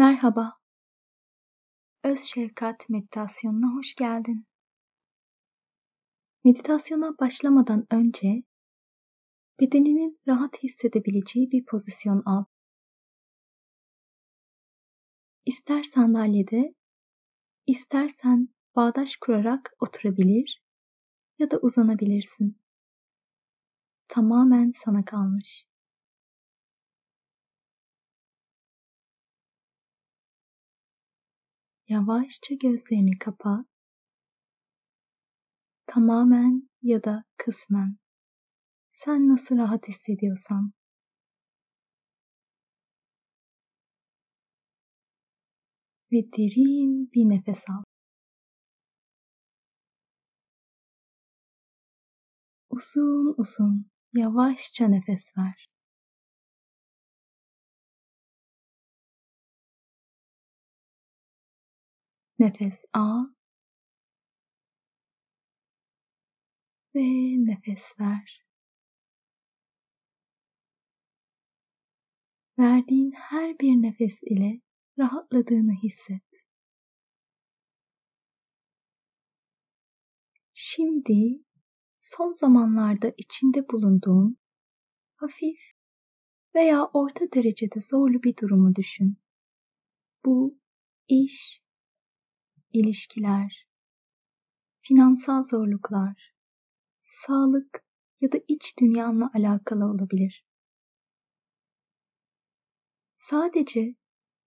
Merhaba, öz şefkat meditasyonuna hoş geldin. Meditasyona başlamadan önce bedeninin rahat hissedebileceği bir pozisyon al. İster sandalyede, istersen bağdaş kurarak oturabilir ya da uzanabilirsin. Tamamen sana kalmış. yavaşça gözlerini kapat. Tamamen ya da kısmen. Sen nasıl rahat hissediyorsan. Ve derin bir nefes al. Uzun uzun yavaşça nefes ver. That is all ve nefes ver. Verdiğin her bir nefes ile rahatladığını hisset. Şimdi son zamanlarda içinde bulunduğun hafif veya orta derecede zorlu bir durumu düşün. Bu iş, ilişkiler, finansal zorluklar, sağlık ya da iç dünyanla alakalı olabilir. Sadece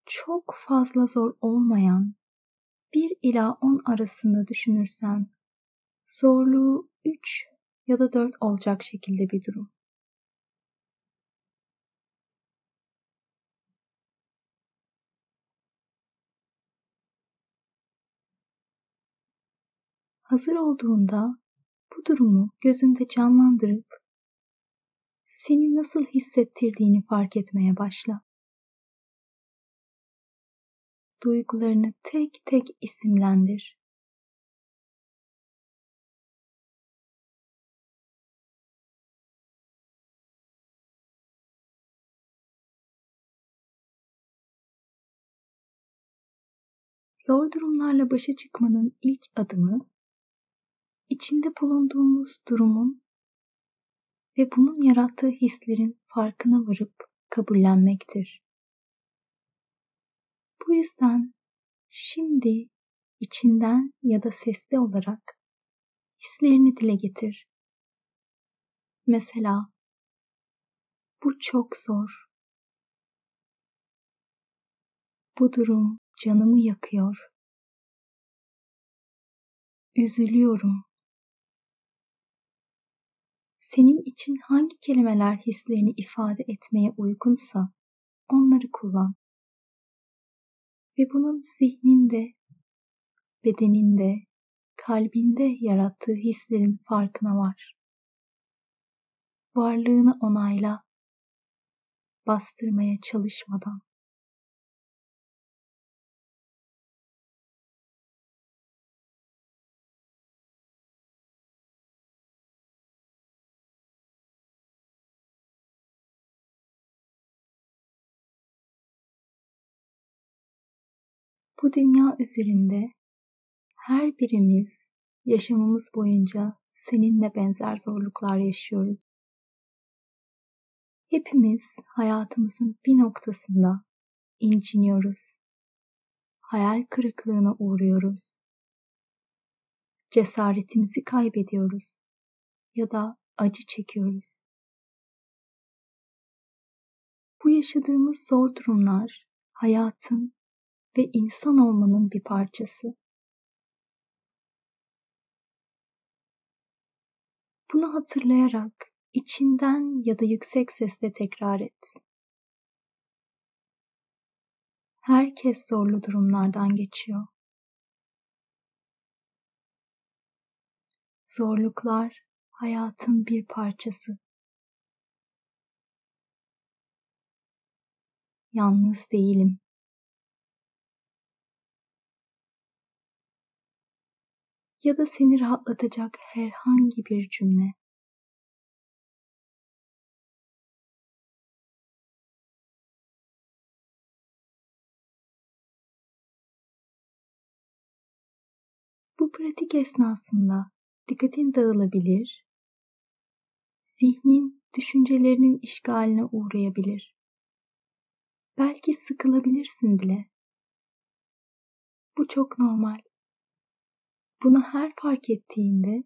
çok fazla zor olmayan 1 ila 10 arasında düşünürsen zorluğu 3 ya da 4 olacak şekilde bir durum. hazır olduğunda bu durumu gözünde canlandırıp seni nasıl hissettirdiğini fark etmeye başla. Duygularını tek tek isimlendir. Zor durumlarla başa çıkmanın ilk adımı içinde bulunduğumuz durumun ve bunun yarattığı hislerin farkına varıp kabullenmektir. Bu yüzden şimdi içinden ya da sesli olarak hislerini dile getir. Mesela bu çok zor. Bu durum canımı yakıyor. Üzülüyorum. senin için hangi kelimeler hislerini ifade etmeye uygunsa onları kullan. Ve bunun zihninde, bedeninde, kalbinde yarattığı hislerin farkına var. Varlığını onayla, bastırmaya çalışmadan. Bu dünya üzerinde her birimiz yaşamımız boyunca seninle benzer zorluklar yaşıyoruz. Hepimiz hayatımızın bir noktasında inciniyoruz. Hayal kırıklığına uğruyoruz. Cesaretimizi kaybediyoruz ya da acı çekiyoruz. Bu yaşadığımız zor durumlar hayatın ve insan olmanın bir parçası. Bunu hatırlayarak içinden ya da yüksek sesle tekrar et. Herkes zorlu durumlardan geçiyor. Zorluklar hayatın bir parçası. Yalnız değilim. ya da seni rahatlatacak herhangi bir cümle. Bu pratik esnasında dikkatin dağılabilir, zihnin düşüncelerinin işgaline uğrayabilir. Belki sıkılabilirsin bile. Bu çok normal. Bunu her fark ettiğinde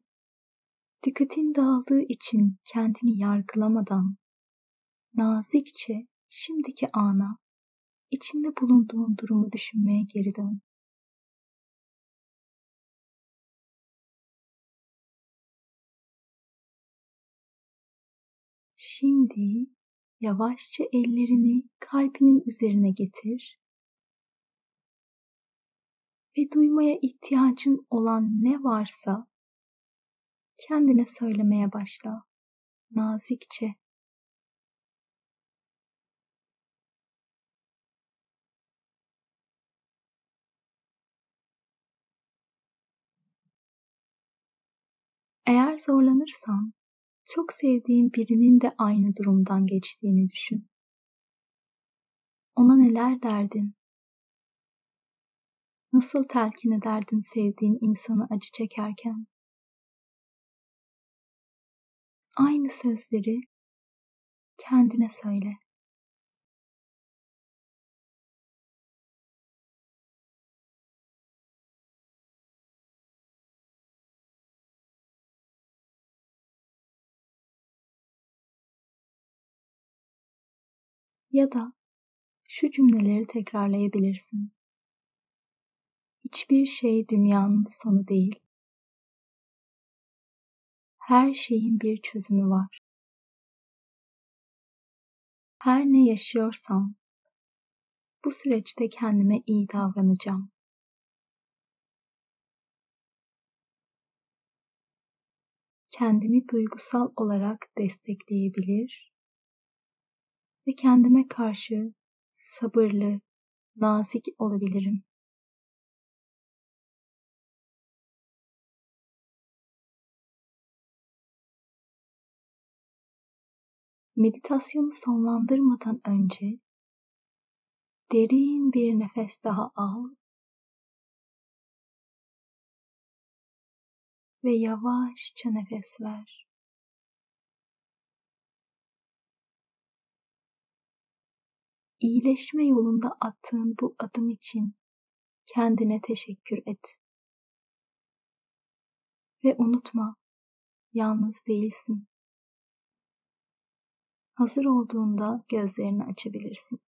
dikkatin dağıldığı için kendini yargılamadan nazikçe şimdiki ana, içinde bulunduğun durumu düşünmeye geri dön. Şimdi yavaşça ellerini kalbinin üzerine getir ve duymaya ihtiyacın olan ne varsa kendine söylemeye başla nazikçe. Eğer zorlanırsan çok sevdiğin birinin de aynı durumdan geçtiğini düşün. Ona neler derdin? Nasıl telkin ederdin sevdiğin insanı acı çekerken? Aynı sözleri kendine söyle. ya da şu cümleleri tekrarlayabilirsin. Hiçbir şey dünyanın sonu değil. Her şeyin bir çözümü var. Her ne yaşıyorsam bu süreçte kendime iyi davranacağım. Kendimi duygusal olarak destekleyebilir ve kendime karşı sabırlı, nazik olabilirim. Meditasyonu sonlandırmadan önce derin bir nefes daha al ve yavaşça nefes ver. İyileşme yolunda attığın bu adım için kendine teşekkür et. Ve unutma, yalnız değilsin. Hazır olduğunda gözlerini açabilirsin.